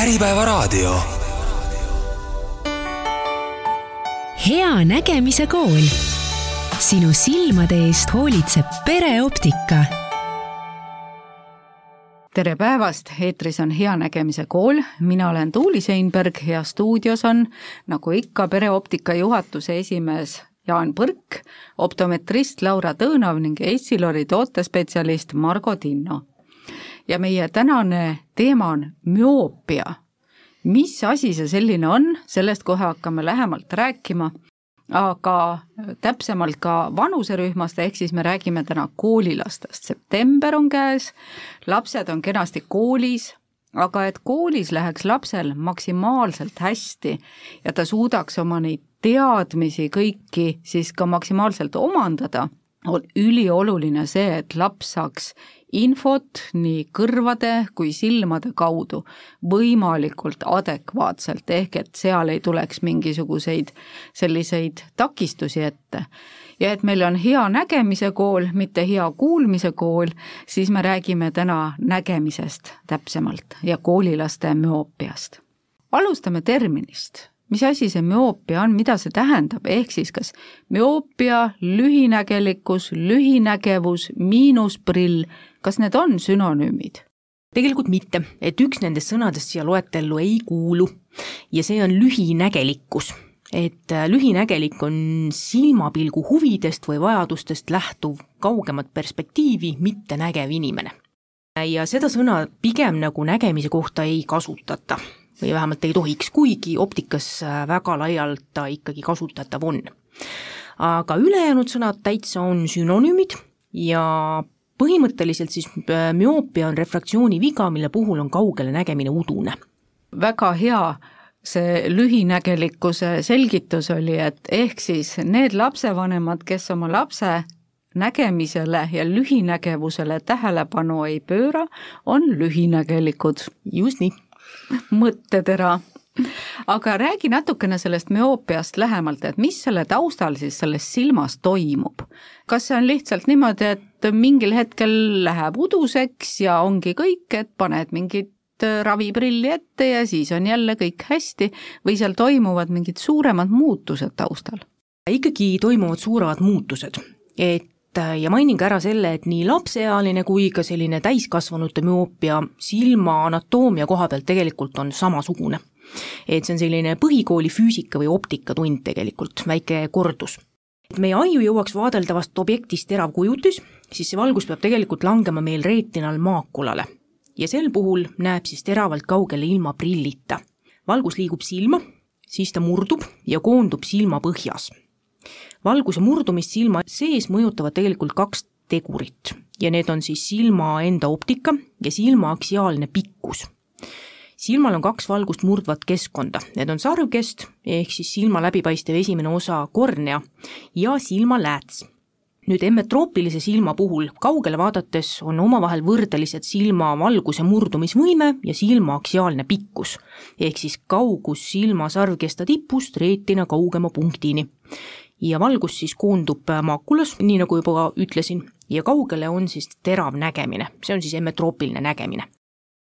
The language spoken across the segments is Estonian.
Äripäevaraadio. hea nägemise kool. sinu silmade eest hoolitseb pereoptika. tere päevast, eetris on Hea Nägemise Kool, mina olen Tuuli Seinberg ja stuudios on, nagu ikka, pereoptika juhatuse esimees Jaan Põrk, optometrist Laura Tõõnov ning Essilori tootespetsialist Margo Tinno. Ja meie tänane teema on müoopia. mis asi see selline on, sellest kohe hakkame lähemalt rääkima, aga täpsemalt ka vanuserühmast, ehk siis me räägime täna koolilastest, september on käes, lapsed on kenasti koolis, aga et koolis läheks lapsel maksimaalselt hästi ja ta suudaks oma neid teadmisi kõiki siis ka maksimaalselt omandada, on ülioluline see, et laps saaks infot nii kõrvade kui silmade kaudu võimalikult adekvaatselt, ehk et seal ei tuleks mingisuguseid selliseid takistusi ette. ja et meil on hea nägemise kool, mitte hea kuulmise kool, siis me räägime täna nägemisest täpsemalt ja koolilaste müoopiast. alustame terminist mis asi see müoopia on, mida see tähendab, ehk siis kas müoopia, lühinägelikkus, lühinägevus, miinusprill, kas need on sünonüümid? tegelikult mitte, et üks nendest sõnadest siia loetellu ei kuulu ja see on lühinägelikkus. et äh, lühinägelik on silmapilgu huvidest või vajadustest lähtuv kaugemat perspektiivi mittenägev inimene. ja seda sõna pigem nagu nägemise kohta ei kasutata või vähemalt ei tohiks, kuigi optikas äh, väga laialt ta ikkagi kasutatav on. aga ülejäänud sõnad täitsa on sünonüümid ja põhimõtteliselt siis äh, müoopia on refraktsiooni viga, mille puhul on kaugele nägemine udune. väga hea see lühinägelikkuse selgitus oli, et ehk siis need lapsevanemad, kes oma lapse nägemisele ja lühinägevusele tähelepanu ei pööra, on lühinägelikud. just nii mõttetera. aga räägi natukene sellest müoopiast lähemalt, et mis selle taustal siis selles silmas toimub? kas see on lihtsalt niimoodi, et mingil hetkel läheb uduseks ja ongi kõik, et paned mingit raviprilli ette ja siis on jälle kõik hästi või seal toimuvad mingid suuremad muutused taustal? ikkagi toimuvad suuremad muutused, et ja mainin ka ära selle, et nii lapseealine kui ka selline täiskasvanute müoopia silma anatoomia koha pealt tegelikult on samasugune. Et see on selline põhikooli füüsika või optikatund tegelikult, väike kordus. et meie aiu jõuaks vaadeldavast objektist terav kujutis, siis see valgus peab tegelikult langema meil reetinal maakulale. ja sel puhul näeb siis teravalt kaugele ilma prillita. valgus liigub silma, siis ta murdub ja koondub silma põhjas valguse murdumist silma sees mõjutavad tegelikult kaks tegurit ja need on siis silma enda optika ja silma aksiaalne pikkus. Silmal on kaks valgust murdvat keskkonda, need on sarvkest ehk siis silma läbipaistev esimene osa kornea ja silmalääts nüüd emmetroopilise silma puhul kaugele vaadates on omavahel võrdelised silma valguse murdumisvõime ja silma aksiaalne pikkus, ehk siis kaugus silma sarvkesta tipust reetina kaugema punktini. Ja valgus siis koondub maakulas, nii nagu juba ütlesin, ja kaugele on siis terav nägemine, see on siis emmetroopiline nägemine.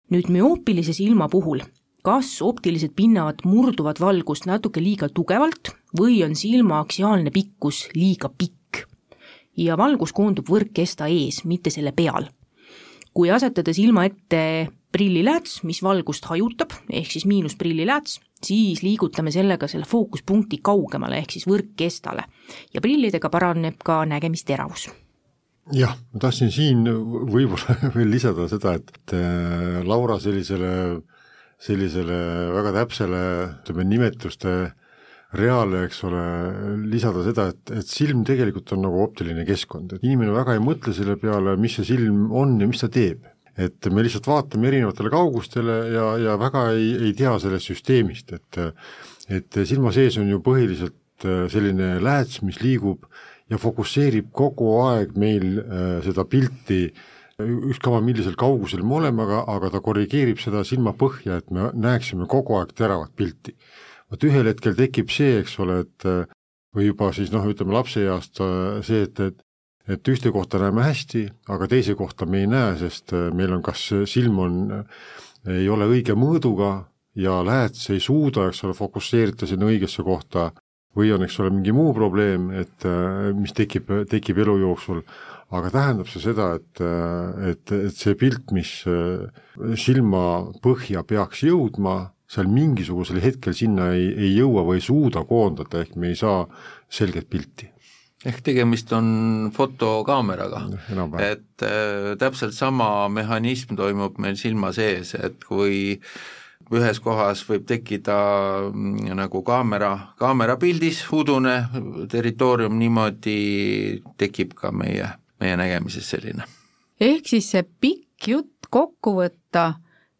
Nüüd müoopilise silma puhul, kas optilised pinnavad murduvad valgust natuke liiga tugevalt või on silma aksiaalne pikkus liiga pikk? ja valgus koondub võrkkesta ees, mitte selle peal. kui asetada silma ette prillilääts, mis valgust hajutab, ehk siis miinusprilliläets, siis liigutame sellega selle fookuspunkti kaugemale, ehk siis võrkkestale. ja prillidega paraneb ka nägemisteravus. Jah, ma tahtsin siin võib-olla veel lisada seda, et äh, Laura sellisele, sellisele väga täpsele, ütleme, nimetuste reale, eks ole, lisada seda, et, et silm tegelikult on nagu optiline keskkond, et inimene väga ei mõtle selle peale, mis see silm on ja mis ta teeb. Et me lihtsalt vaatame erinevatele kaugustele ja, ja väga ei, ei tea sellest süsteemist, et et silma sees on ju põhiliselt äh, selline lääts, mis liigub ja fokusseerib kogu aeg meil äh, seda pilti ükskõik millisel kaugusel me oleme, aga, aga ta korrigeerib seda silmapõhja, et me näeksime kogu aeg teravat pilti. vot ühel hetkel tekib see, eks ole, et või juba siis noh, ütleme lapseeast see, et, et et ühte kohta näeme hästi, aga teise kohta me ei näe, sest äh, meil on kas silm on, äh, ei ole õige mõõduga ja lähed, sa ei suuda, eks ole, fokusseerida sinna õigesse kohta või on, eks ole, mingi muu probleem, et mis tekib, tekib elu jooksul, aga tähendab see seda, et, et, et see pilt, mis silma põhja peaks jõudma, seal mingisugusel hetkel sinna ei, ei jõua või ei suuda koondada, ehk me ei saa selget pilti. Ehk tegemist on fotokaameraga, et äh, täpselt sama mehhanism toimub meil silma sees, et kui ühes kohas võib tekkida mm, nagu kaamera, kaamerapildis udune territoorium, niimoodi tekib ka meie, meie nägemises selline. ehk siis see pikk jutt kokku võtta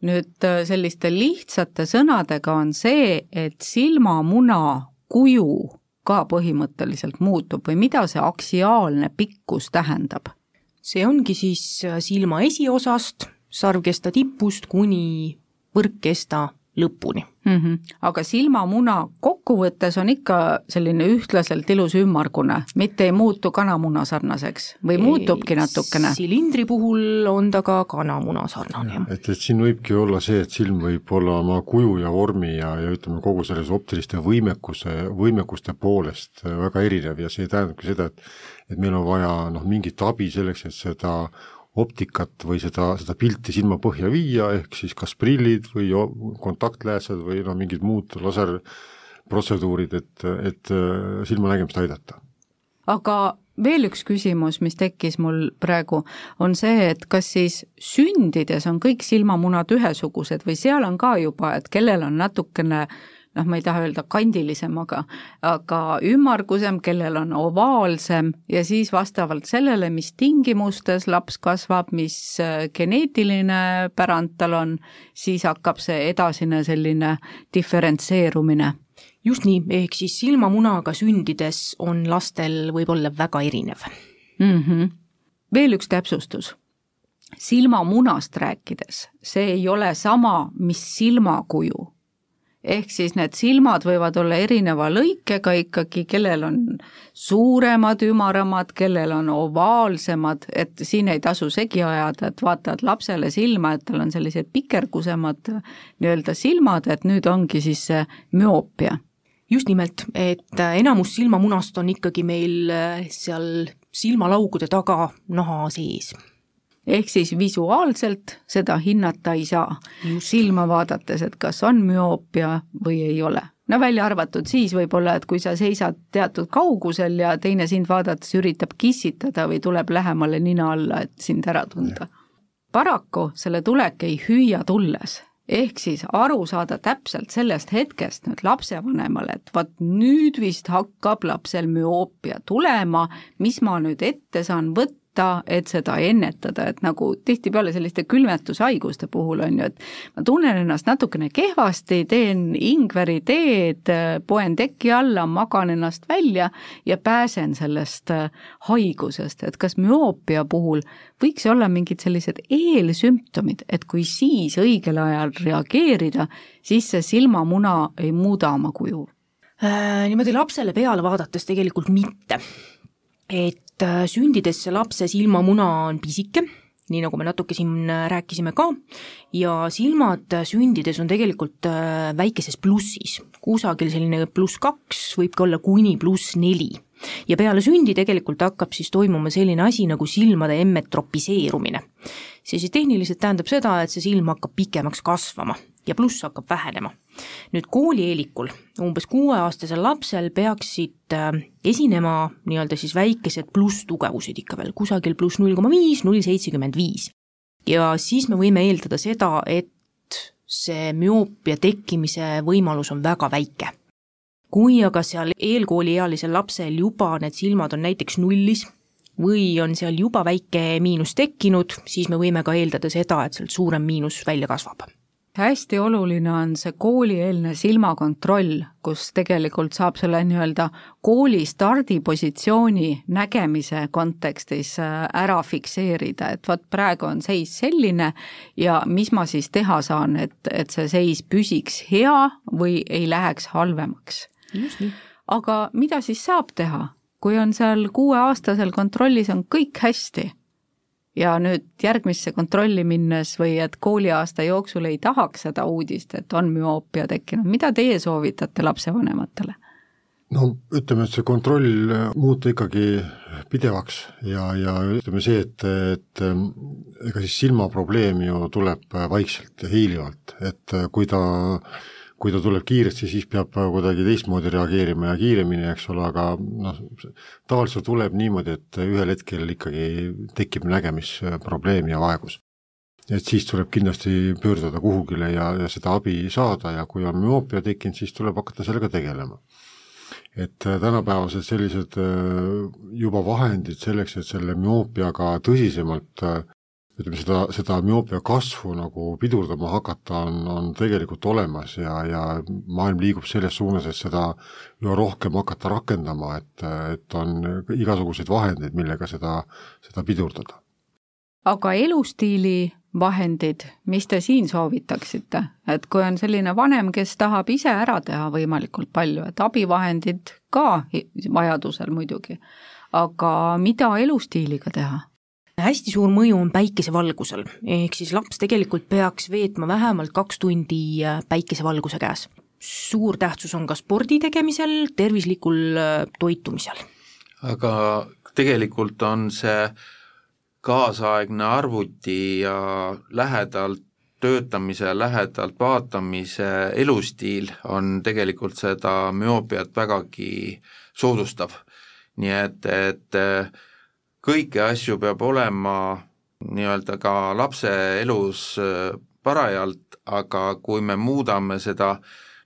nüüd äh, selliste lihtsate sõnadega on see, et silmamuna kuju ka põhimõtteliselt muutub või mida see aksiaalne pikkus tähendab? see ongi siis äh, silma esiosast, sarvkesta tipust kuni võrkkesta lõpuni mm. -hmm. aga silmamuna kokkuvõttes on ikka selline ühtlaselt ilus ümmargune, mitte ei muutu kanamuna sarnaseks või ei, muutubki natukene? silindri puhul on ta ka kanamuna sarnane. et, et siin võibki olla see, et silm võib olla oma kuju ja vormi ja, ja ütleme, kogu selles optiliste võimekuse, võimekuste poolest väga erinev ja see tähendabki seda, et et meil on vaja noh, mingit abi selleks, et seda optikat või seda, seda pilti silma põhja viia, ehk siis kas prillid või kontaktlääsed või no mingid muud laserprotseduurid, et, et äh, silmanägemist aidata. aga veel üks küsimus, mis tekkis mul praegu, on see, et kas siis sündides on kõik silmamunad ühesugused või seal on ka juba, et kellel on natukene äh, noh, ma ei taha öelda kandilisem, aga, aga ümmargusem, kellel on ovaalsem ja siis vastavalt sellele, mis tingimustes laps kasvab, mis äh, geneetiline pärand tal on, siis hakkab see edasine selline diferentseerumine just nii, ehk siis silmamunaga sündides on lastel võib-olla väga erinev mm. -hmm. veel üks täpsustus. silmamunast rääkides, see ei ole sama, mis silmakuju ehk siis need silmad võivad olla erineva lõikega ikkagi, kellel on suuremad, ümaramad, kellel on ovaalsemad, et siin ei tasu segi ajada, et vaatad lapsele silma, et tal on sellised pikergusemad nii-öelda silmad, et nüüd ongi siis see müoopia. just nimelt, et enamus silmamunast on ikkagi meil seal silmalaugude taga naha sees ehk siis visuaalselt seda hinnata ei saa silma vaadates, et kas on müoopia või ei ole. no välja arvatud siis võib-olla, et kui sa seisad teatud kaugusel ja teine sind vaadates üritab kissitada või tuleb lähemale nina alla, et sind ära tunda. paraku selle tulek ei hüüa tulles ehk siis aru saada täpselt sellest hetkest nüüd lapsevanemale, et vot nüüd vist hakkab lapsel müoopia tulema, mis ma nüüd ette saan võtta, võtta, et seda ennetada, et nagu tihtipeale selliste külmetushaiguste puhul on ju, et ma tunnen ennast natukene kehvasti, teen ingveri teed, poen teki alla, magan ennast välja ja pääsen sellest äh, haigusest, et kas müoopia puhul võiks olla mingid sellised eelsümptomid, et kui siis õigel ajal reageerida, siis see silmamuna ei muuda oma kuju äh,? Niimoodi lapsele peale vaadates tegelikult mitte et äh, sündides lapse silmamuna on pisike, nii nagu me natuke siin äh, rääkisime ka, ja silmad sündides on tegelikult äh, väikeses plussis, kusagil selline pluss kaks, võib ka olla kuni pluss neli. ja peale sündi tegelikult hakkab siis toimuma selline asi nagu silmade emmetropiseerumine. see siis tehniliselt tähendab seda, et see silm hakkab pikemaks kasvama ja pluss hakkab vähenema nüüd koolieelikul, umbes kuueaastasel lapsel peaksid äh, esinema nii-öelda siis väikesed plusstugevused ikka veel, kusagil pluss null koma viis, null seitsekümmend viis. ja siis me võime eeldada seda, et see müoopia tekkimise võimalus on väga väike. kui aga seal eelkooliealisel lapsel juba need silmad on näiteks nullis või on seal juba väike miinus tekkinud, siis me võime ka eeldada seda, et sealt suurem miinus välja kasvab hästi oluline on see koolieelne silmakontroll, kus tegelikult saab selle nii-öelda kooli stardipositsiooni nägemise kontekstis äh, ära fikseerida, et vot praegu on seis selline ja mis ma siis teha saan, et, et see seis püsiks hea või ei läheks halvemaks. aga mida siis saab teha, kui on seal kuueaastasel kontrollis on kõik hästi ja nüüd järgmisse kontrolli minnes või et kooliaasta jooksul ei tahaks seda uudist, et on müoopia tekkinud, mida teie soovitate lapsevanematele? no ütleme, et see kontroll muuta ikkagi pidevaks ja, ja ütleme see, et, et ega siis silmaprobleem ju tuleb vaikselt ja hiilivalt, et kui ta kui ta tuleb kiiresti, siis peab kuidagi teistmoodi reageerima ja kiiremini, eks ole, aga noh, tavaliselt tuleb niimoodi, et ühel hetkel ikkagi tekib nägemisprobleem ja vaegus. et siis tuleb kindlasti pöörduda kuhugile ja, ja seda abi saada ja kui on müoopia tekkinud, siis tuleb hakata sellega tegelema. et tänapäevased sellised juba vahendid selleks, et selle müoopiaga tõsisemalt ütleme, seda, seda müoopia kasvu nagu pidurdama hakata, on, on tegelikult olemas ja, ja maailm liigub selles suunas, et seda üha rohkem hakata rakendama, et, et on igasuguseid vahendeid, millega seda, seda pidurdada. aga elustiili vahendid, mis te siin soovitaksite, et kui on selline vanem, kes tahab ise ära teha võimalikult palju, et abivahendid ka vajadusel muidugi, aga mida elustiiliga teha? Hästi suur mõju on päikesevalgusel, ehk siis laps tegelikult peaks veetma vähemalt kaks tundi äh, päikesevalguse käes. suur tähtsus on ka spordi tegemisel, tervislikul äh, toitumisel. aga tegelikult on see kaasaegne arvuti ja lähedalt töötamise, lähedalt vaatamise elustiil on tegelikult seda müoopiat vägagi soodustav. nii et, et kõiki asju peab olema nii-öelda ka lapse elus äh, parajalt, aga kui me muudame seda,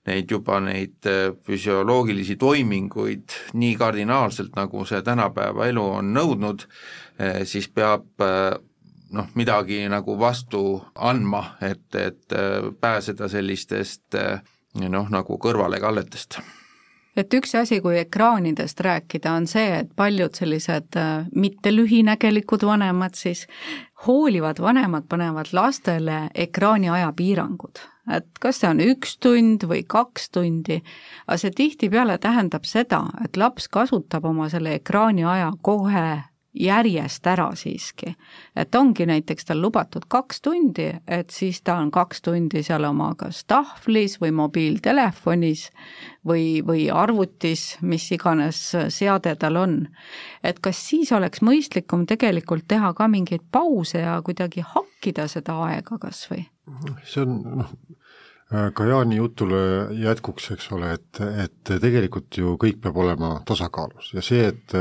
neid juba neid äh, füsioloogilisi toiminguid nii kardinaalselt, nagu see tänapäeva elu on nõudnud, äh, siis peab noh, midagi nagu vastu andma, et, et pääseda sellistest noh, nagu kõrvalekalletest et üks asi, kui ekraanidest rääkida, on see, et paljud sellised äh, mitte lühinägelikud vanemad siis, hoolivad vanemad panevad lastele ekraani ajapiirangud. et kas see on üks tund või kaks tundi, aga see tihtipeale tähendab seda, et laps kasutab oma selle ekraani aja kohe järjest ära siiski. et ongi näiteks tal lubatud kaks tundi, et siis ta on kaks tundi seal oma kas tahvlis või mobiiltelefonis või, või arvutis, mis iganes seade tal on. et kas siis oleks mõistlikum tegelikult teha ka mingeid pause ja kuidagi hakkida seda aega kas või? see on noh, ka Jaani jutule jätkuks, eks ole, et, et tegelikult ju kõik peab olema tasakaalus ja see, et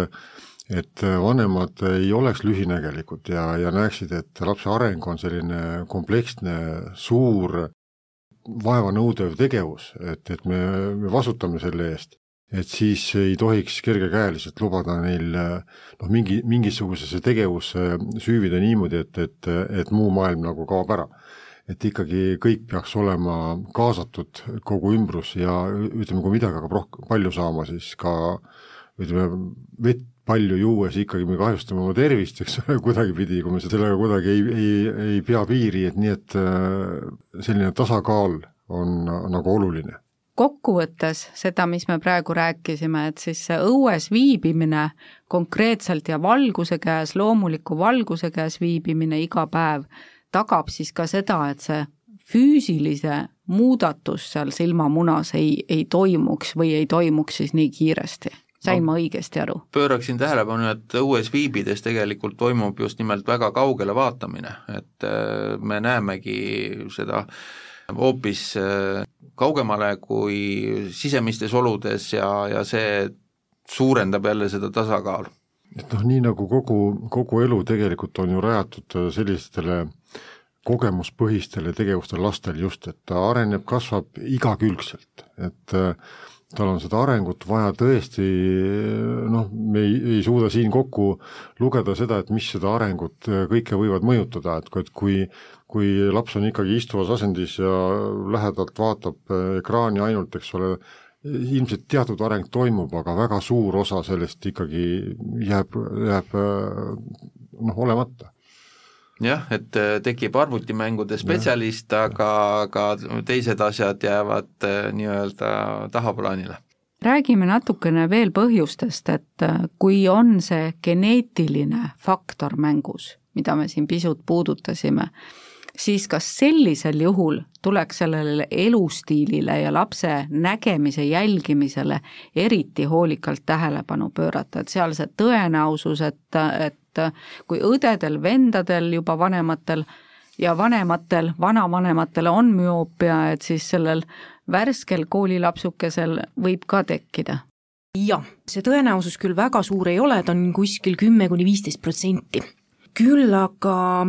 et vanemad ei oleks lühinägelikud ja, ja näeksid, et lapse areng on selline kompleksne, suur, vaevanõudev tegevus, et, et me, me vastutame selle eest, et siis ei tohiks kergekäeliselt lubada neil noh, mingi, mingisugusesse tegevusse süüvida niimoodi, et, et, et muu maailm nagu kaob ära. et ikkagi kõik peaks olema kaasatud, kogu ümbrus ja ütleme, kui midagi hakkab rohkem, palju saama, siis ka ütleme, vett palju juues ikkagi me kahjustame oma tervist, eks ole, kuidagipidi, kui me sellega kuidagi ei, ei, ei pea piiri, et nii, et äh, selline tasakaal on nagu oluline. kokkuvõttes seda, mis me praegu rääkisime, et siis see õues viibimine konkreetselt ja valguse käes, loomuliku valguse käes viibimine iga päev, tagab siis ka seda, et see füüsilise muudatus seal silmamunas ei, ei toimuks või ei toimuks siis nii kiiresti sain ma õigesti aru? pööraksin tähelepanu, et õues viibides tegelikult toimub just nimelt väga kaugele vaatamine, et äh, me näemegi seda hoopis äh, kaugemale kui sisemistes oludes ja, ja see suurendab jälle seda tasakaalu. et noh, nii nagu kogu, kogu elu tegelikult on ju rajatud sellistele kogemuspõhistele tegevustele lastel just, et ta areneb, kasvab igakülgselt, et äh, tal on seda arengut vaja tõesti, noh, me ei, ei suuda siin kokku lugeda seda, et mis seda arengut kõike võivad mõjutada, et kui, et kui kui laps on ikkagi istuvas asendis ja lähedalt vaatab ekraani ainult, eks ole, ilmselt teatud areng toimub, aga väga suur osa sellest ikkagi jääb, jääb noh, olemata jah, et äh, tekib arvutimängude spetsialist, aga, aga teised asjad jäävad äh, nii-öelda tahaplaanile. räägime natukene veel põhjustest, et äh, kui on see geneetiline faktor mängus, mida me siin pisut puudutasime, siis kas sellisel juhul tuleks sellele elustiilile ja lapse nägemise jälgimisele eriti hoolikalt tähelepanu pöörata, et seal see tõenäosus, et, et kui õdedel, vendadel, juba vanematel ja vanematel, vanavanematel on müoopia, et siis sellel värskel koolilapsukesel võib ka tekkida jah, see tõenäosus küll väga suur ei ole, ta on kuskil kümme kuni viisteist protsenti. küll aga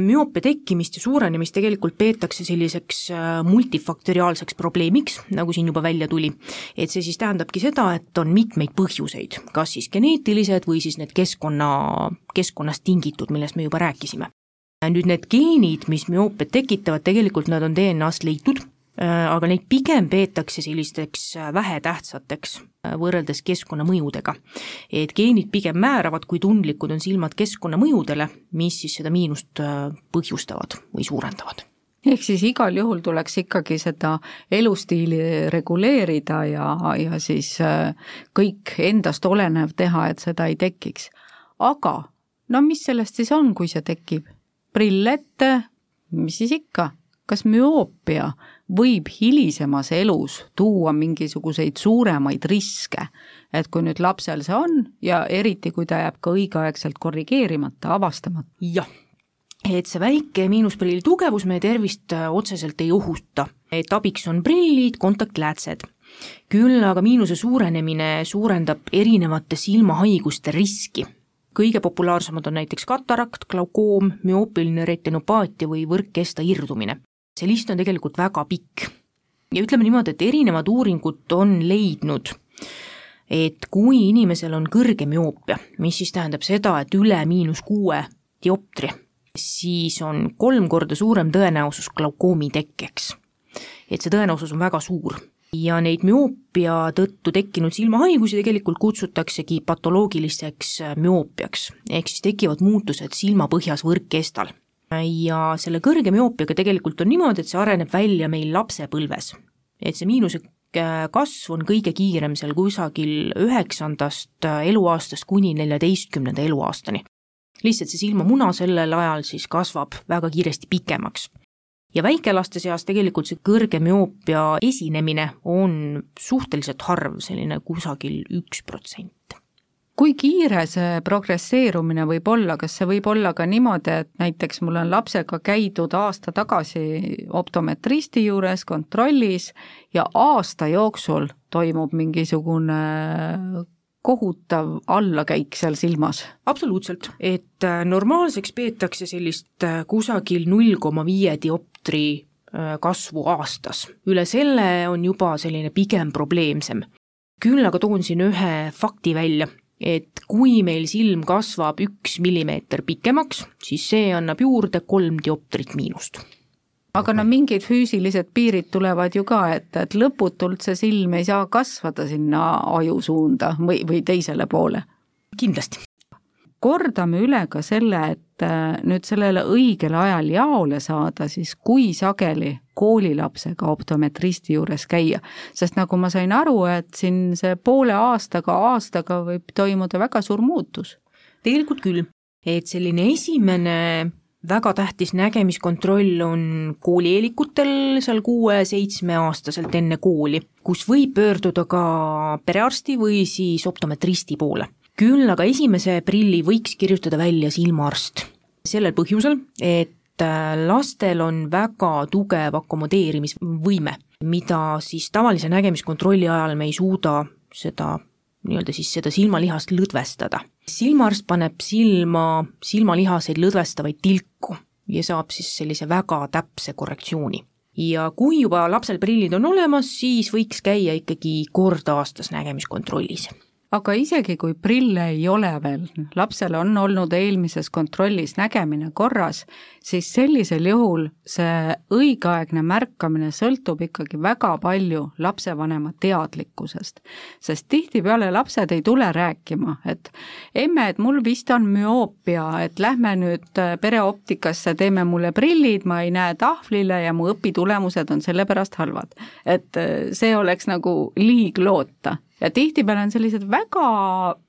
müoopia tekkimist ja suurenemist tegelikult peetakse selliseks äh, multifaktoriaalseks probleemiks, nagu siin juba välja tuli. et see siis tähendabki seda, et on mitmeid põhjuseid, kas siis geneetilised või siis need keskkonna, keskkonnast tingitud, millest me juba rääkisime. nüüd need geenid, mis müoopiat tekitavad, tegelikult nad on DNA-st leitud aga neid pigem peetakse sellisteks äh, vähetähtsateks äh, võrreldes keskkonnamõjudega. et geenid pigem määravad, kui tundlikud on silmad keskkonnamõjudele, mis siis seda miinust põhjustavad või suurendavad ehk siis igal juhul tuleks ikkagi seda elustiili reguleerida ja, ja siis kõik endast olenev teha, et seda ei tekiks. aga no mis sellest siis on, kui see tekib? prill ette, mis siis ikka, kas müoopia võib hilisemas elus tuua mingisuguseid suuremaid riske. et kui nüüd lapsel see on ja eriti, kui ta jääb ka õigeaegselt korrigeerimata, avastamata. jah, et see väike miinusprilli tugevus meie tervist äh, otseselt ei ohuta, et abiks on prillid, kontaktläätsed. küll aga miinuse suurenemine suurendab erinevate silmahaiguste riski kõige populaarsemad on näiteks katarakt, glaukoom, müoopiline retinopaatia või võrkkesta irdumine see list on tegelikult väga pikk. ja ütleme niimoodi, et erinevad uuringud on leidnud, et kui inimesel on kõrge müoopia, mis siis tähendab seda, et üle miinus kuue dioptri, siis on kolm korda suurem tõenäosus glaukoomi tekkeks. et see tõenäosus on väga suur ja neid müoopia tõttu tekkinud silmahaigusi tegelikult kutsutaksegi patoloogiliseks müoopiaks, ehk siis tekivad muutused silmapõhjas võrkkestal ja selle kõrge müoopiaga tegelikult on niimoodi, et see areneb välja meil lapsepõlves. et see miinuse äh, kasv on kõige kiirem seal kusagil üheksandast äh, eluaastast kuni neljateistkümnenda eluaastani. lihtsalt see silmamuna sellel ajal siis kasvab väga kiiresti pikemaks. ja väikelaste seas tegelikult see kõrge müoopia esinemine on suhteliselt harv, selline kusagil üks protsent kui kiire see progresseerumine võib olla, kas see võib olla ka niimoodi, et näiteks mul on lapsega käidud aasta tagasi optometristi juures kontrollis ja aasta jooksul toimub mingisugune kohutav allakäik seal silmas? absoluutselt, et äh, normaalseks peetakse sellist äh, kusagil null koma viie dioptri äh, kasvu aastas, üle selle on juba selline pigem probleemsem. küll aga toon siin ühe fakti välja et kui meil silm kasvab üks millimeeter pikemaks, siis see annab juurde kolm dioptrit miinust aga no mingid füüsilised piirid tulevad ju ka, et, et lõputult see silm ei saa kasvada sinna aju suunda või, või teisele poole. kindlasti kordame üle ka selle, et äh, nüüd sellele õigel ajal jaole saada, siis kui sageli koolilapsega optometristi juures käia, sest nagu ma sain aru, et siin see poole aastaga, aastaga võib toimuda väga suur muutus. tegelikult küll, et selline esimene väga tähtis nägemiskontroll on koolieelikutel seal kuue-seitsmeaastaselt enne kooli, kus võib pöörduda ka perearsti või siis optometristi poole küll aga esimese prilli võiks kirjutada välja silmaarst. sellel põhjusel, et äh, lastel on väga tugev akomodeerimisvõime, mida siis tavalise nägemiskontrolli ajal me ei suuda seda nii-öelda siis seda silmalihast lõdvestada. silmaarst paneb silma silmalihaseid lõdvestavaid tilku ja saab siis sellise väga täpse korrektsiooni. ja kui juba lapsel prillid on olemas, siis võiks käia ikkagi kord aastas nägemiskontrollis aga isegi kui prille ei ole veel, lapsel on olnud eelmises kontrollis nägemine korras, siis sellisel juhul see õigeaegne märkamine sõltub ikkagi väga palju lapsevanema teadlikkusest. sest tihtipeale lapsed ei tule rääkima, et emme, et mul vist on müoopia, et lähme nüüd pereoptikasse, teeme mulle prillid, ma ei näe tahvlile ja mu õpitulemused on sellepärast halvad. et see oleks nagu liig loota ja tihtipeale on sellised väga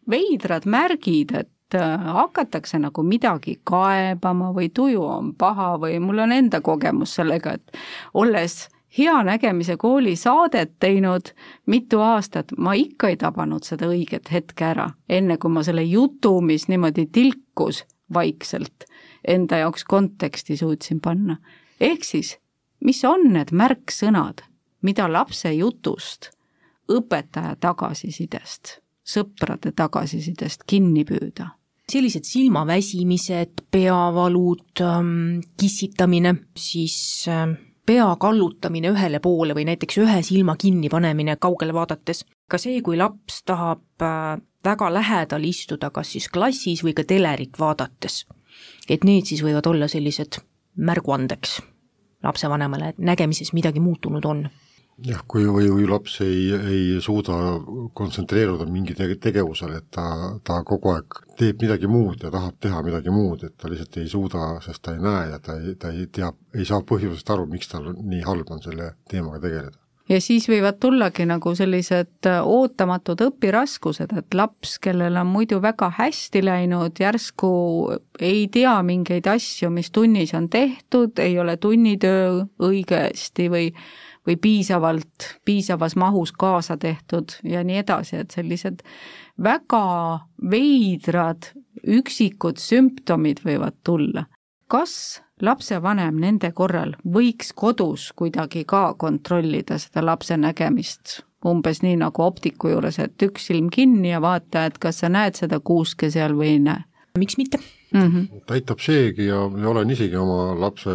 veidrad märgid, et äh, hakatakse nagu midagi kaebama või tuju on paha või mul on enda kogemus sellega, et olles hea nägemise kooli saadet teinud mitu aastat, ma ikka ei tabanud seda õiget hetke ära, enne kui ma selle jutu, mis niimoodi tilkus vaikselt, enda jaoks konteksti suutsin panna. ehk siis, mis on need märksõnad, mida lapse jutust, õpetaja tagasisidest, sõprade tagasisidest kinni püüda? sellised silmaväsimised, peavalud, ähm, kissitamine, siis ähm, pea kallutamine ühele poole või näiteks ühe silma kinnipanemine kaugele vaadates. ka see, kui laps tahab äh, väga lähedal istuda, kas siis klassis või ka telerit vaadates. et need siis võivad olla sellised märguandeks lapsevanemale, et nägemises midagi muutunud on jah, kui, või kui laps ei, ei suuda kontsentreeruda mingi tege-, tegevusele, et ta, ta kogu aeg teeb midagi muud ja tahab teha midagi muud, et ta lihtsalt ei suuda, sest ta ei näe ja ta ei, ta ei tea, ei saa põhjusest aru, miks tal nii halb on selle teemaga tegeleda. Ja siis võivad tullagi nagu sellised ootamatud õpiraskused, et laps, kellel on muidu väga hästi läinud, järsku ei tea mingeid asju, mis tunnis on tehtud, ei ole tunnitöö õigesti või või piisavalt, piisavas mahus kaasa tehtud ja nii edasi, et sellised väga veidrad üksikud sümptomid võivad tulla. kas lapsevanem nende korral võiks kodus kuidagi ka kontrollida seda lapse nägemist, umbes nii nagu optiku juures, et üks silm kinni ja vaata, et kas sa näed seda kuuske seal või ei näe? Miks mitte mm. -hmm. aitab seegi ja, ja olen isegi oma lapse,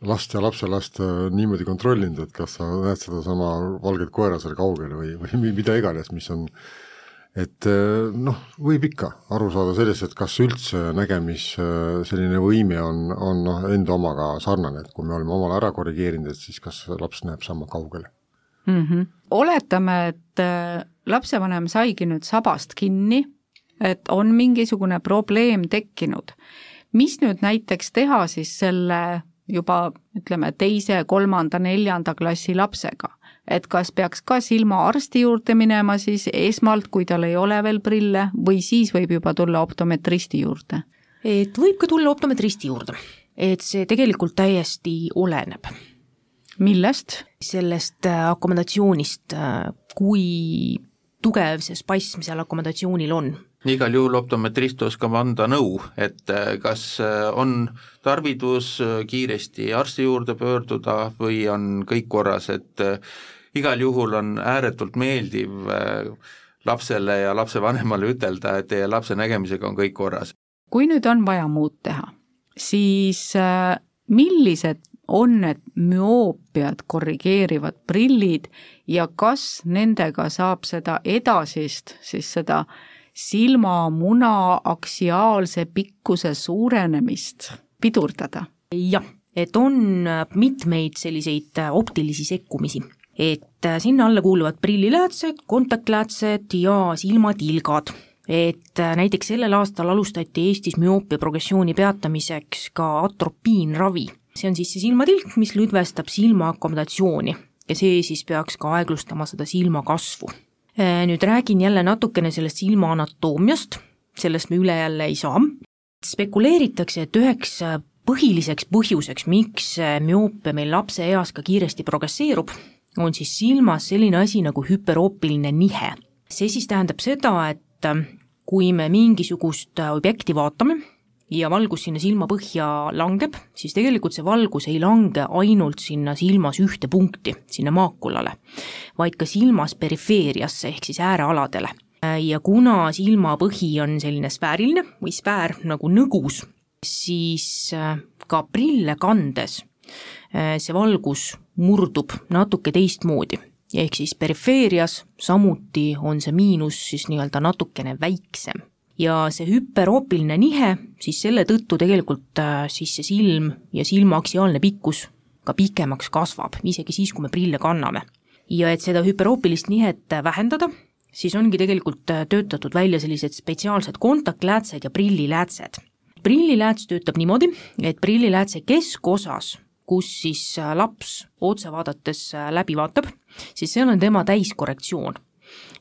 last ja lapselast äh, niimoodi kontrollinud, et kas sa näed sedasama valget koera seal kaugel või, või mida iganes, mis on et äh, noh, võib ikka aru saada sellest, et kas üldse nägemis äh, selline võime on, on noh, enda omaga sarnane, et kui me oleme omal ära korrigeerinud, et siis kas laps näeb sama kaugele mm. -hmm. oletame, et lapsevanem saigi nüüd sabast kinni et on mingisugune probleem tekkinud. mis nüüd näiteks teha siis selle juba ütleme, teise, kolmanda, neljanda klassi lapsega? et kas peaks ka silmaarsti juurde minema siis esmalt, kui tal ei ole veel prille, või siis võib juba tulla optometristi juurde? et võib ka tulla optometristi juurde, et see tegelikult täiesti oleneb. millest? sellest äh, akomodatsioonist, äh, kui tugev see spasm seal akomodatsioonil on igal juhul optometrist oskab anda nõu, et äh, kas äh, on tarvidus äh, kiiresti arsti juurde pöörduda või on kõik korras, et igal juhul on ääretult meeldiv lapsele ja lapsevanemale ütelda, et teie lapse nägemisega on kõik korras. kui nüüd on vaja muud teha, siis millised on need müoopiat korrigeerivad prillid ja kas nendega saab seda edasist, siis seda äh, silmamuna aksiaalse pikkuse suurenemist pidurdada? jah, et on mitmeid selliseid optilisi sekkumisi, et sinna alla kuuluvad prilliläätsed, kontaktläätsed ja silmatilgad et näiteks sellel aastal alustati Eestis müoopia progressiooni peatamiseks ka atropiinravi. see on siis see silmatilk, mis lõdvestab silma akomodatsiooni ja see siis peaks ka aeglustama seda silma kasvu nüüd räägin jälle natukene sellest silma anatoomiast, sellest me üle jälle ei saa. spekuleeritakse, et üheks äh, põhiliseks põhjuseks, miks äh, müoopia meil lapse eas ka kiiresti progresseerub, on siis silmas selline asi nagu hüperoopiline nihe. see siis tähendab seda, et kui me mingisugust objekti vaatame, ja valgus sinna silmapõhja langeb, siis tegelikult see valgus ei lange ainult sinna silmas ühte punkti, sinna maakulale, vaid ka silmas perifeeriasse ehk siis äärealadele. ja kuna silmapõhi on selline sfääriline või sfäär nagu nõgus, siis äh, ka prille kandes äh, see valgus murdub natuke teistmoodi ehk siis perifeerias samuti on see miinus siis nii-öelda natukene väiksem ja see hüperoopiline nihe, siis selle tõttu tegelikult äh, siis see silm ja silma aksiaalne pikkus ka pikemaks kasvab, isegi siis, kui me prille kanname. ja et seda hüperoopilist nihet vähendada, siis ongi tegelikult äh, töötatud välja sellised spetsiaalsed kontaktläätsed ja prilliläätsed. prillilääts töötab niimoodi, et prilliläätse keskosas kus siis äh, laps otse vaadates läbi vaatab, siis seal on tema täiskorrektsioon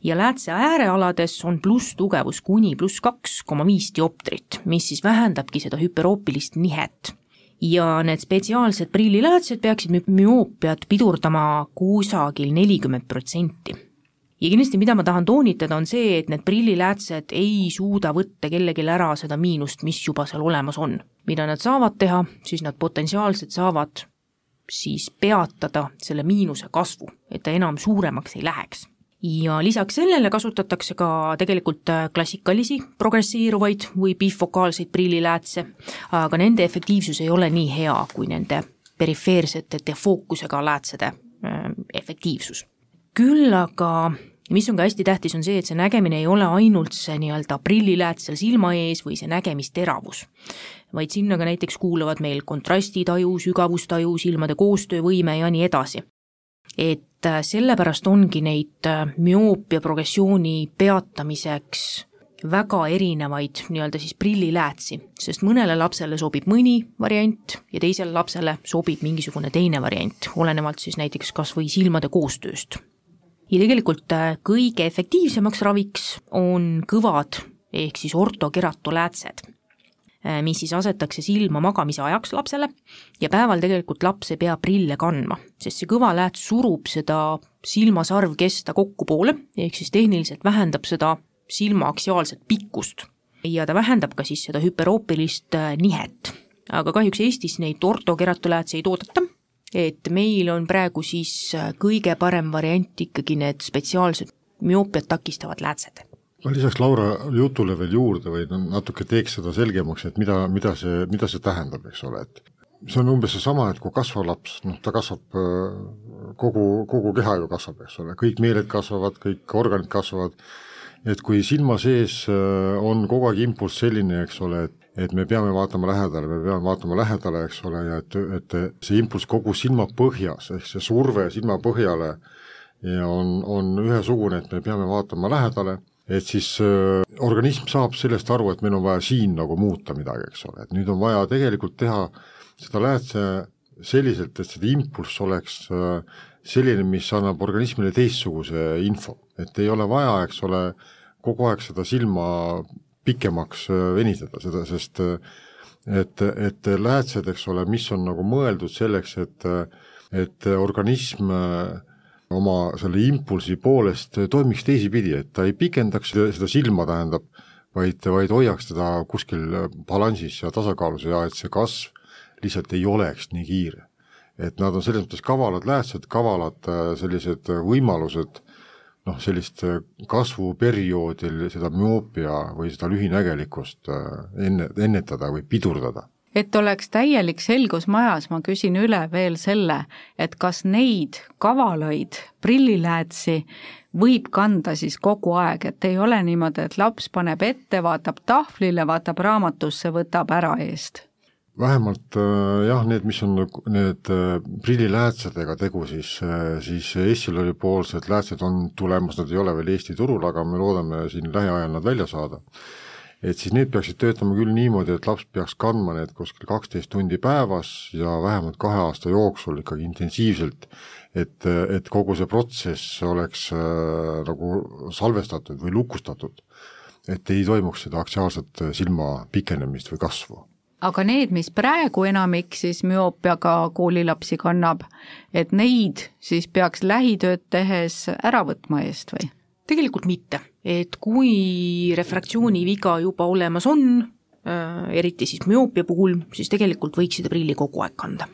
ja läätse äärealades on plusstugevus kuni pluss kaks koma viis dioptrit, mis siis vähendabki seda hüperoopilist nihet. ja need spetsiaalsed prilliläätsed peaksid müoopiat pidurdama kusagil nelikümmend protsenti ja kindlasti, mida ma tahan toonitada, on see, et need prilliläätsed ei suuda võtta kellelgi ära seda miinust, mis juba seal olemas on. mida nad saavad teha, siis nad potentsiaalselt saavad siis peatada selle miinuse kasvu, et ta enam suuremaks ei läheks ja lisaks sellele kasutatakse ka tegelikult klassikalisi progressiiruvaid või bifokaalseid prilliläätse, aga nende efektiivsus ei ole nii hea kui nende perifeersete defookusega läätsede äh, efektiivsus küll aga mis on ka hästi tähtis, on see, et see nägemine ei ole ainult see nii-öelda prilliläät seal silma ees või see nägemisteravus, vaid sinna ka näiteks kuuluvad meil kontrastitaju, sügavustaju, silmade koostöövõime ja nii edasi. Et äh, sellepärast ongi neid äh, müoopia progressiooni peatamiseks väga erinevaid nii-öelda siis prilliläätsi, sest mõnele lapsele sobib mõni variant ja teisele lapsele sobib mingisugune teine variant, olenevalt siis näiteks kas või silmade koostööst. Ja tegelikult äh, kõige efektiivsemaks raviks on kõvad ehk siis ortokeratoläätsed, mis siis asetakse silma magamise ajaks lapsele ja päeval tegelikult laps ei pea prille kandma, sest see kõva lääts surub seda silmasarvkesta kokkupoole, ehk siis tehniliselt vähendab seda silma aksiaalset pikkust ja ta vähendab ka siis seda hüperoopilist äh, nihet. aga kahjuks Eestis neid ortokeratoläätse ei toodeta et meil on praegu siis äh, kõige parem variant ikkagi need spetsiaalsed müoopiat takistavad läätsed. Ma lisaks Laura jutule veel juurde või natuke teeks seda selgemaks, et mida, mida see, mida see tähendab, eks ole, et see on umbes seesama, et kui kasvav laps, noh, ta kasvab äh, kogu, kogu keha ju kasvab, eks ole, kõik meeled kasvavad, kõik organid kasvavad, et kui silma sees äh, on kogu aeg impulss selline, eks ole, et et me peame vaatama lähedale, me peame vaatama lähedale, eks ole, ja et, et see impulss kogu silmapõhjas, ehk see surve silmapõhjale ja on, on ühesugune, et me peame vaatama lähedale, et siis äh, organism saab sellest aru, et meil on vaja siin nagu muuta midagi, eks ole, et nüüd on vaja tegelikult teha seda läätse selliselt, et seda impulss oleks äh, selline, mis annab organismile teistsuguse info, et ei ole vaja, eks ole, kogu aeg seda silma pikemaks äh, venitada seda, sest äh, et, et läätsed, eks ole, mis on nagu mõeldud selleks, et et organism äh, oma selle impulsi poolest toimiks teisipidi, et ta ei pikendaks seda silma, tähendab, vaid, vaid hoiaks teda kuskil balansis ja tasakaalus ja et see kasv lihtsalt ei oleks nii kiire. et nad on selles mõttes kavalad läätsed, kavalad sellised võimalused noh, sellist kasvuperioodil seda müoopia või seda lühinägelikkust enne, ennetada või pidurdada et oleks täielik selgus majas, ma küsin üle veel selle, et kas neid kavalaid prilliläätsi võib kanda siis kogu aeg, et ei ole niimoodi, et laps paneb ette, vaatab tahvlile, vaatab raamatusse, võtab ära eest? vähemalt äh, jah, need, mis on need äh, prilliläätsedega tegu, siis, äh, siis Essilori poolsed läätsed on tulemas, nad ei ole veel Eesti turul, aga me loodame siin lähiajal nad välja saada. Et siis need peaksid töötama küll niimoodi, et laps peaks kandma need kuskil kaksteist tundi päevas ja vähemalt kahe aasta jooksul ikkagi intensiivselt, et, et kogu see protsess oleks äh, nagu salvestatud või lukustatud. et ei toimuks seda aksiaalset silma pikenemist või kasvu aga need, mis praegu enamik siis müoopiaga koolilapsi kannab, et neid siis peaks lähitööd tehes ära võtma eest või? tegelikult mitte, et kui refraktsiooniviga juba olemas on, äh, eriti siis müoopia puhul, siis tegelikult võiks seda prilli kogu aeg kanda.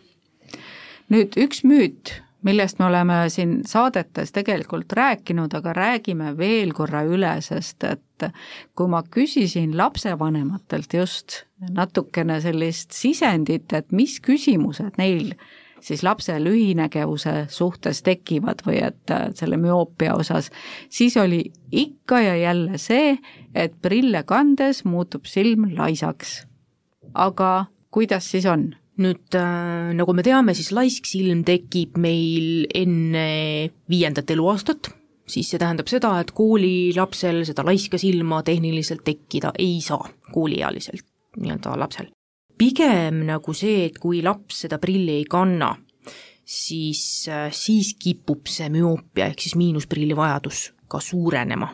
nüüd üks müüt, millest me oleme siin saadetes tegelikult rääkinud, aga räägime veel korra üle, sest et kui ma küsisin lapsevanematelt just natukene sellist sisendit, et mis küsimused neil siis lapse lühinägevuse suhtes tekivad või et äh, selle müoopia osas, siis oli ikka ja jälle see, et prille kandes muutub silm laisaks. aga kuidas siis on? nüüd äh, nagu me teame, siis laisk silm tekib meil enne viiendat eluaastat, siis see tähendab seda, et koolilapsel seda laiska silma tehniliselt tekkida ei saa, kooliealiselt nii-öelda lapsel. Pigem nagu see, et kui laps seda prilli ei kanna, siis, äh, siis kipub see müoopia ehk siis miinusprilli vajadus ka suurenema.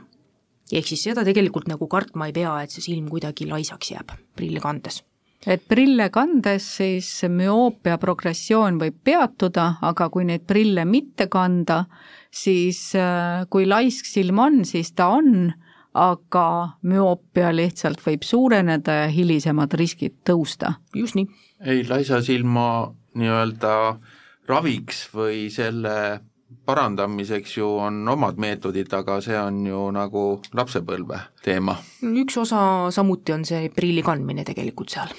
ehk siis seda tegelikult nagu kartma ei pea, et see silm kuidagi laisaks jääb prille kandes et prille kandes siis müoopia progressioon võib peatuda, aga kui neid prille mitte kanda, siis äh, kui laisk silm on, siis ta on, aga müoopia lihtsalt võib suureneda ja hilisemad riskid tõusta. just nii. ei, laisa silma nii-öelda raviks või selle parandamiseks ju on omad meetodid, aga see on ju nagu lapsepõlve teema. üks osa samuti on see prilli kandmine tegelikult seal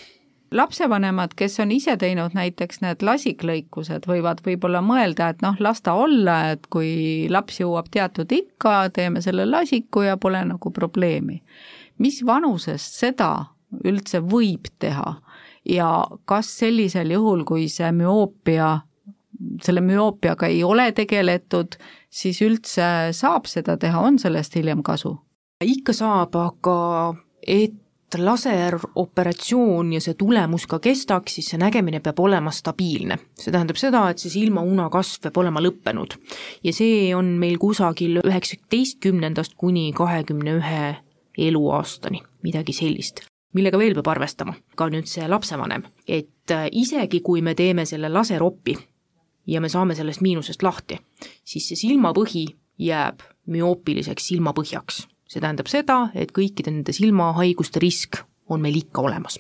lapsevanemad, kes on ise teinud näiteks need lasiklõikused, võivad võib-olla mõelda, et noh, las ta olla, et kui laps jõuab teatud ikka, teeme selle lasiku ja pole nagu probleemi. mis vanusest seda üldse võib teha ja kas sellisel juhul, kui see müoopia selle müoopiaga ei ole tegeletud, siis üldse saab seda teha, on sellest hiljem kasu? ikka saab, aga et laseroperatsioon ja see tulemus ka kestaks, siis see nägemine peab olema stabiilne. see tähendab seda, et see silmauna kasv peab olema lõppenud. ja see on meil kusagil üheksateistkümnendast kuni kahekümne ühe eluaastani, midagi sellist millega veel peab arvestama, ka nüüd see lapsevanem, et isegi kui me teeme selle laseropi ja me saame sellest miinusest lahti, siis see silmapõhi jääb müoopiliseks silmapõhjaks. See tähendab seda, et kõikide nende silmahaiguste risk on meil ikka olemas.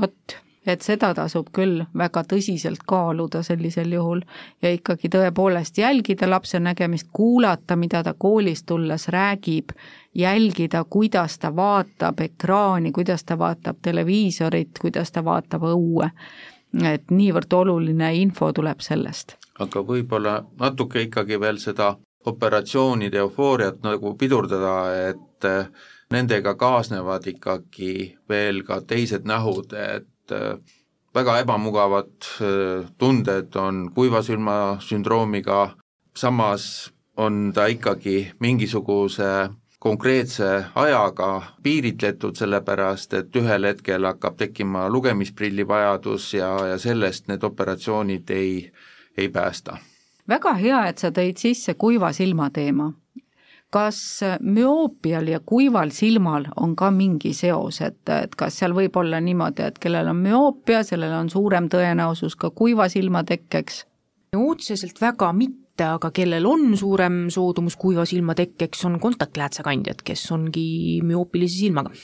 vot, et seda tasub küll väga tõsiselt kaaluda sellisel juhul ja ikkagi tõepoolest jälgida lapse nägemist, kuulata, mida ta koolist tulles räägib, jälgida, kuidas ta vaatab ekraani, kuidas ta vaatab televiisorit, kuidas ta vaatab õue. et niivõrd oluline info tuleb sellest aga võib-olla natuke ikkagi veel seda operatsioonide eufooriat nagu pidurdada, et eh, nendega kaasnevad ikkagi veel ka teised nähud, et eh, väga ebamugavad eh, tunded on kuivasilma sündroomiga, samas on ta ikkagi mingisuguse konkreetse ajaga piiritletud, sellepärast et ühel hetkel hakkab tekkima lugemisprilli vajadus ja, ja sellest need operatsioonid ei, ei päästa. Väga hea, et sa tõid sisse kuiva silma teema. kas müoopial ja kuival silmal on ka mingi seos, et, et kas seal võib olla niimoodi, et kellel on müoopia, sellel on suurem tõenäosus ka kuiva silma tekkeks? otseselt väga mitte, aga kellel on suurem soodumus kuiva silma tekkeks, on kontaktläätsekandjad, kes ongi müoopilise silmaga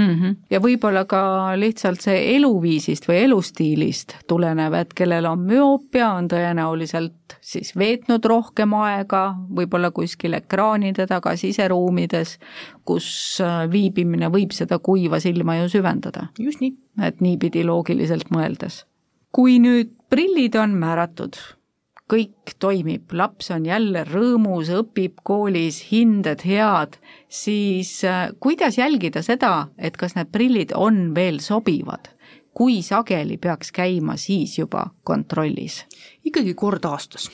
mm. -hmm. ja võib-olla ka lihtsalt see eluviisist või elustiilist tulenev, et kellel on müoopia, on tõenäoliselt siis veetnud rohkem aega, võib-olla kuskil ekraanide taga siseruumides, kus äh, viibimine võib seda kuiva silma ju süvendada. just nii. et niipidi loogiliselt mõeldes. kui nüüd prillid on määratud kõik toimib, laps on jälle rõõmus, õpib koolis, hinded head, siis äh, kuidas jälgida seda, et kas need prillid on veel sobivad? kui sageli peaks käima siis juba kontrollis? ikkagi kord aastas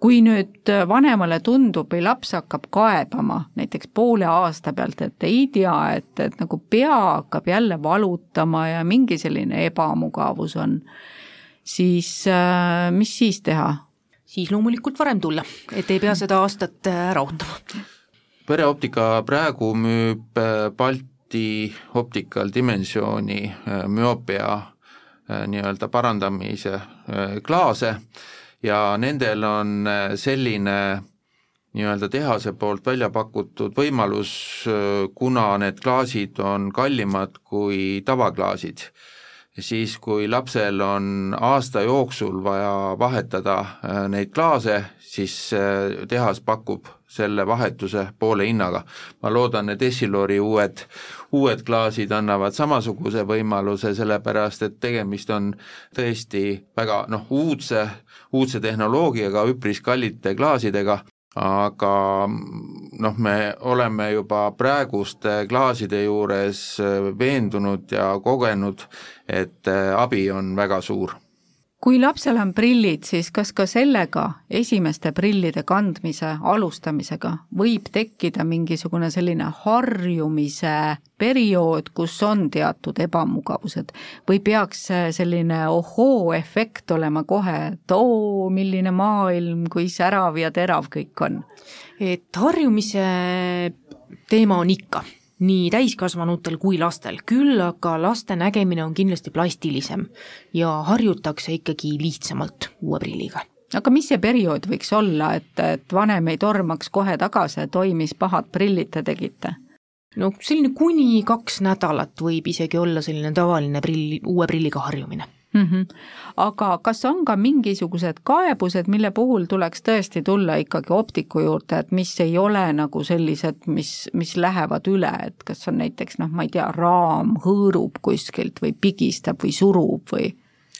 kui nüüd vanemale tundub või laps hakkab kaebama näiteks poole aasta pealt, et ei tea, et, et nagu pea hakkab jälle valutama ja mingi selline ebamugavus on, siis äh, mis siis teha? siis loomulikult varem tulla, et ei pea seda aastat äh, ära ootama. Pereoptika praegu müüb äh, Balti Optical Dimensioni äh, müoopia nii-öelda parandamise klaase. Ja nendel on selline nii-öelda tehase poolt välja pakutud võimalus, kuna need klaasid on kallimad kui tavaklaasid. Siis kui lapsel on aasta jooksul vaja vahetada äh, neid klaase, siis äh, tehas pakub selle vahetuse poole hinnaga. ma loodan, et Essilori uued, uued klaasid annavad samasuguse võimaluse, sellepärast et tegemist on tõesti väga noh, uudse, uudse tehnoloogiaga, üpris kallite klaasidega, aga noh, me oleme juba praeguste klaaside juures veendunud ja kogenud, et abi on väga suur kui lapsel on prillid, siis kas ka sellega, esimeste prillide kandmise alustamisega, võib tekkida mingisugune selline harjumise periood, kus on teatud ebamugavused või peaks selline ohoo-efekt olema kohe, et oo, milline maailm, kui särav ja terav kõik on? et harjumise teema on ikka nii täiskasvanutel kui lastel, küll aga laste nägemine on kindlasti plastilisem ja harjutakse ikkagi lihtsamalt uue prilliga. Aga mis see periood võiks olla, et, et vanem ei tormaks kohe tagasi, et oi, mis pahad prillid te tegite? no selline kuni kaks nädalat võib isegi olla selline tavaline prill, uue prilliga harjumine mm. -hmm. aga kas on ka mingisugused kaebused, mille puhul tuleks tõesti tulla ikkagi optiku juurde, et mis ei ole nagu sellised, mis, mis lähevad üle, et kas on näiteks noh, ma ei tea, raam hõõrub kuskilt või pigistab või surub või?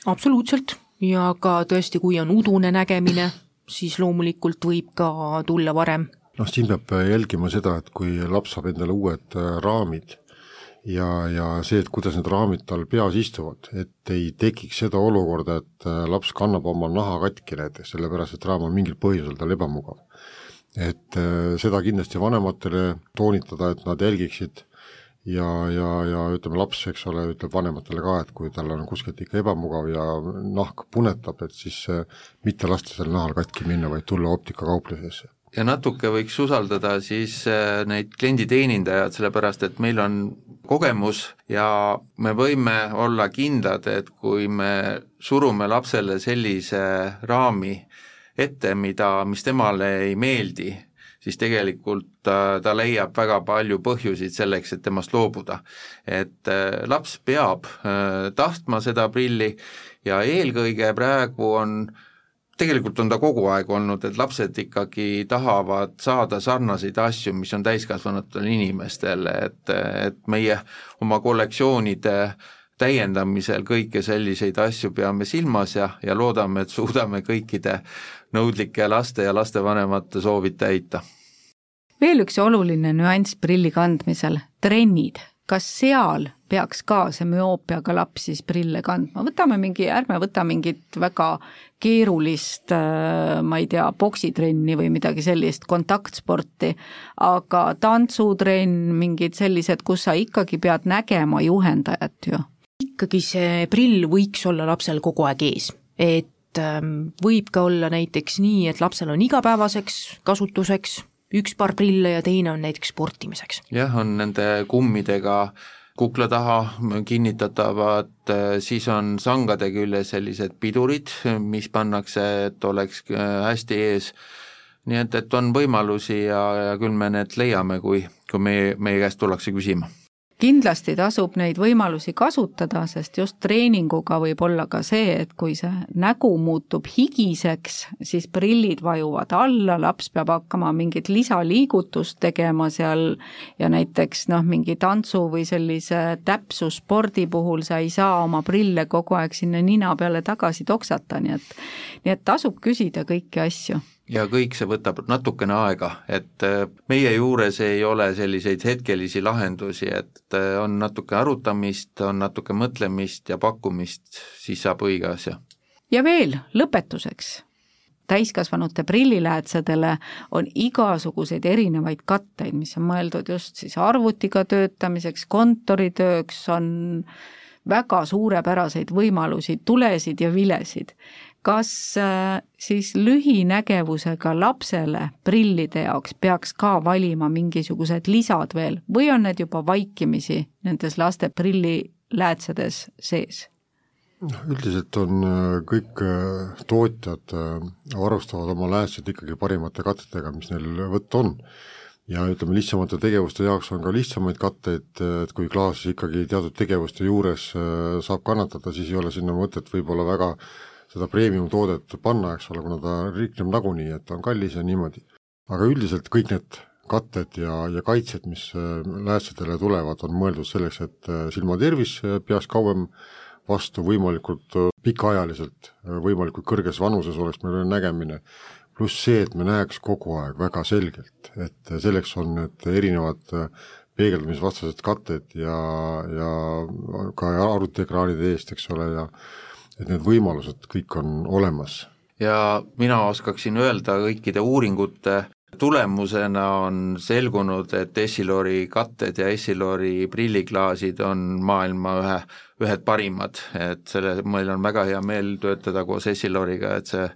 absoluutselt ja ka tõesti, kui on udune nägemine, siis loomulikult võib ka tulla varem noh, siin peab jälgima seda, et kui laps saab endale uued raamid, ja, ja see, et kuidas need raamid tal peas istuvad, et ei tekiks seda olukorda, et äh, laps kannab oma naha katki näiteks, sellepärast et raam on mingil põhjusel tal ebamugav. et äh, seda kindlasti vanematele toonitada, et nad jälgiksid ja, ja, ja ütleme, laps, eks ole, ütleb vanematele ka, et kui tal on kuskilt ikka ebamugav ja nahk punetab, et siis äh, mitte lasta sel nahal katki minna, vaid tulla optikakauplusesse ja natuke võiks usaldada siis äh, neid klienditeenindajaid, sellepärast et meil on kogemus ja me võime olla kindlad, et kui me surume lapsele sellise raami ette, mida, mis temale ei meeldi, siis tegelikult ta, äh, ta leiab väga palju põhjuseid selleks, et temast loobuda. et äh, laps peab tahtma seda prilli ja eelkõige praegu on äh, tegelikult on ta kogu aeg olnud, et lapsed ikkagi tahavad saada sarnaseid asju, mis on täiskasvanutel inimestel, et, et meie oma kollektsioonide täiendamisel kõiki selliseid asju peame silmas ja, ja loodame, et suudame kõikide nõudlike laste ja lastevanemate soovid täita. veel üks oluline nüanss prilli kandmisel, trennid kas seal peaks ka see müoopiaga laps siis prille kandma, võtame mingi, ärme võta mingit väga keerulist, äh, ma ei tea, poksitrenni või midagi sellist, kontaktsporti, aga tantsutrenn, mingid sellised, kus sa ikkagi pead nägema juhendajat ju. ikkagi see prill võiks olla lapsel kogu aeg ees, et ähm, võib ka olla näiteks nii, et lapsel on igapäevaseks kasutuseks üks paar prille ja teine on näiteks sportimiseks. jah, on nende kummidega kukla taha kinnitatavad, siis on sangade küljes sellised pidurid, mis pannakse, et oleks äh, hästi ees, nii et, et on võimalusi ja, ja küll me need leiame, kui, kui meie, meie käest tullakse küsima kindlasti tasub neid võimalusi kasutada, sest just treeninguga võib olla ka see, et kui see nägu muutub higiseks, siis prillid vajuvad alla, laps peab hakkama mingit lisaliigutust tegema seal ja näiteks noh, mingi tantsu või sellise täpsusspordi puhul sa ei saa oma prille kogu aeg sinna nina peale tagasi toksata, nii et nii et tasub küsida kõiki asju ja kõik see võtab natukene aega, et äh, meie juures ei ole selliseid hetkelisi lahendusi, et äh, on natuke arutamist, on natuke mõtlemist ja pakkumist, siis saab õige asja. ja veel lõpetuseks, täiskasvanute prilliläätsedele on igasuguseid erinevaid katteid, mis on mõeldud just siis arvutiga töötamiseks, kontoritööks, on väga suurepäraseid võimalusi, tulesid ja vilesid kas äh, siis lühinägevusega lapsele prillide jaoks peaks ka valima mingisugused lisad veel või on need juba vaikimisi nendes laste prilliläätsedes sees? noh, üldiselt on äh, kõik äh, tootjad varustavad oma läätsed ikkagi parimate katetega, mis neil võtta on. ja ütleme, lihtsamate tegevuste jaoks on ka lihtsamaid katteid, et kui klaas ikkagi teatud tegevuste juures saab kannatada, siis ei ole sinna mõtet võib-olla väga seda premium-toodet panna, eks ole, kuna ta rikneb nagunii, et ta on kallis ja niimoodi. aga üldiselt kõik need katted ja, ja kaitsed, mis äh, läätsedele tulevad, on mõeldud selleks, et äh, silmatervis äh, peaks kauem vastu võimalikult pikaajaliselt, võimalikult kõrges vanuses oleks meil nägemine, pluss see, et me näeks kogu aeg väga selgelt, et selleks on need erinevad peegeldamisvastased katted ja, ja ka arvutiekraanide eest, eks ole, ja et need võimalused kõik on olemas. ja mina oskaksin öelda kõikide uuringute tulemusena on selgunud, et Essilori katted ja Essilori prilliklaasid on maailma ühe, ühed parimad, et selle, meil on väga hea meel töötada koos Essiloriga, et see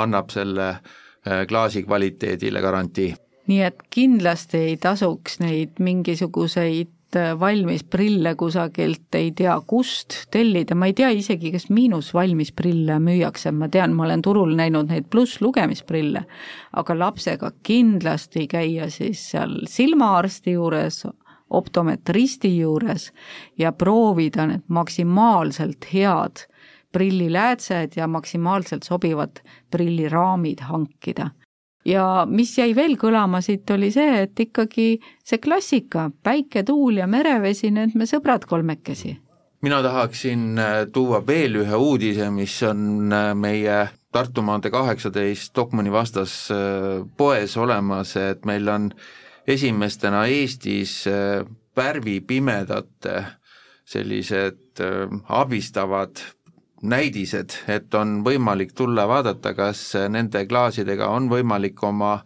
annab selle äh, klaasi kvaliteedile garantii. nii et kindlasti ei tasuks neid mingisuguseid valmis prille kusagilt ei tea kust tellida, ma ei tea isegi, kas miinusvalmis prille müüakse, ma tean, ma olen turul näinud neid plusslugemisprille, aga lapsega kindlasti käia siis seal silmaarsti juures, optometristi juures ja proovida need maksimaalselt head prilliläätsed ja maksimaalselt sobivad prilliraamid hankida ja mis jäi veel kõlama siit, oli see, et ikkagi see klassika, päike, tuul ja merevesi, need me sõbrad kolmekesi. mina tahaksin äh, tuua veel ühe uudise, mis on äh, meie Tartu maantee kaheksateist Stockmanni vastas äh, poes olemas, et meil on esimestena Eestis värvipimedate sellised abistavad näidised, et on võimalik tulla vaadata, kas nende klaasidega on võimalik oma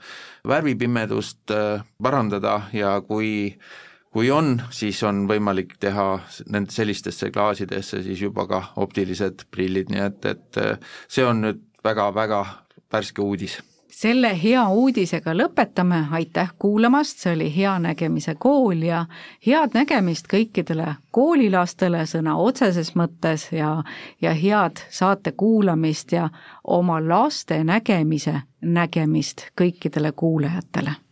värvipimedust äh, parandada ja kui kui on, siis on võimalik teha nende sellistesse klaasidesse siis juba ka optilised prillid, nii et, et äh, see on nüüd väga-väga värske uudis selle hea uudisega lõpetame, aitäh kuulamast, see oli Hea Nägemise Kool ja head nägemist kõikidele koolilastele sõna otseses mõttes ja, ja head saate kuulamist ja oma laste nägemise nägemist kõikidele kuulajatele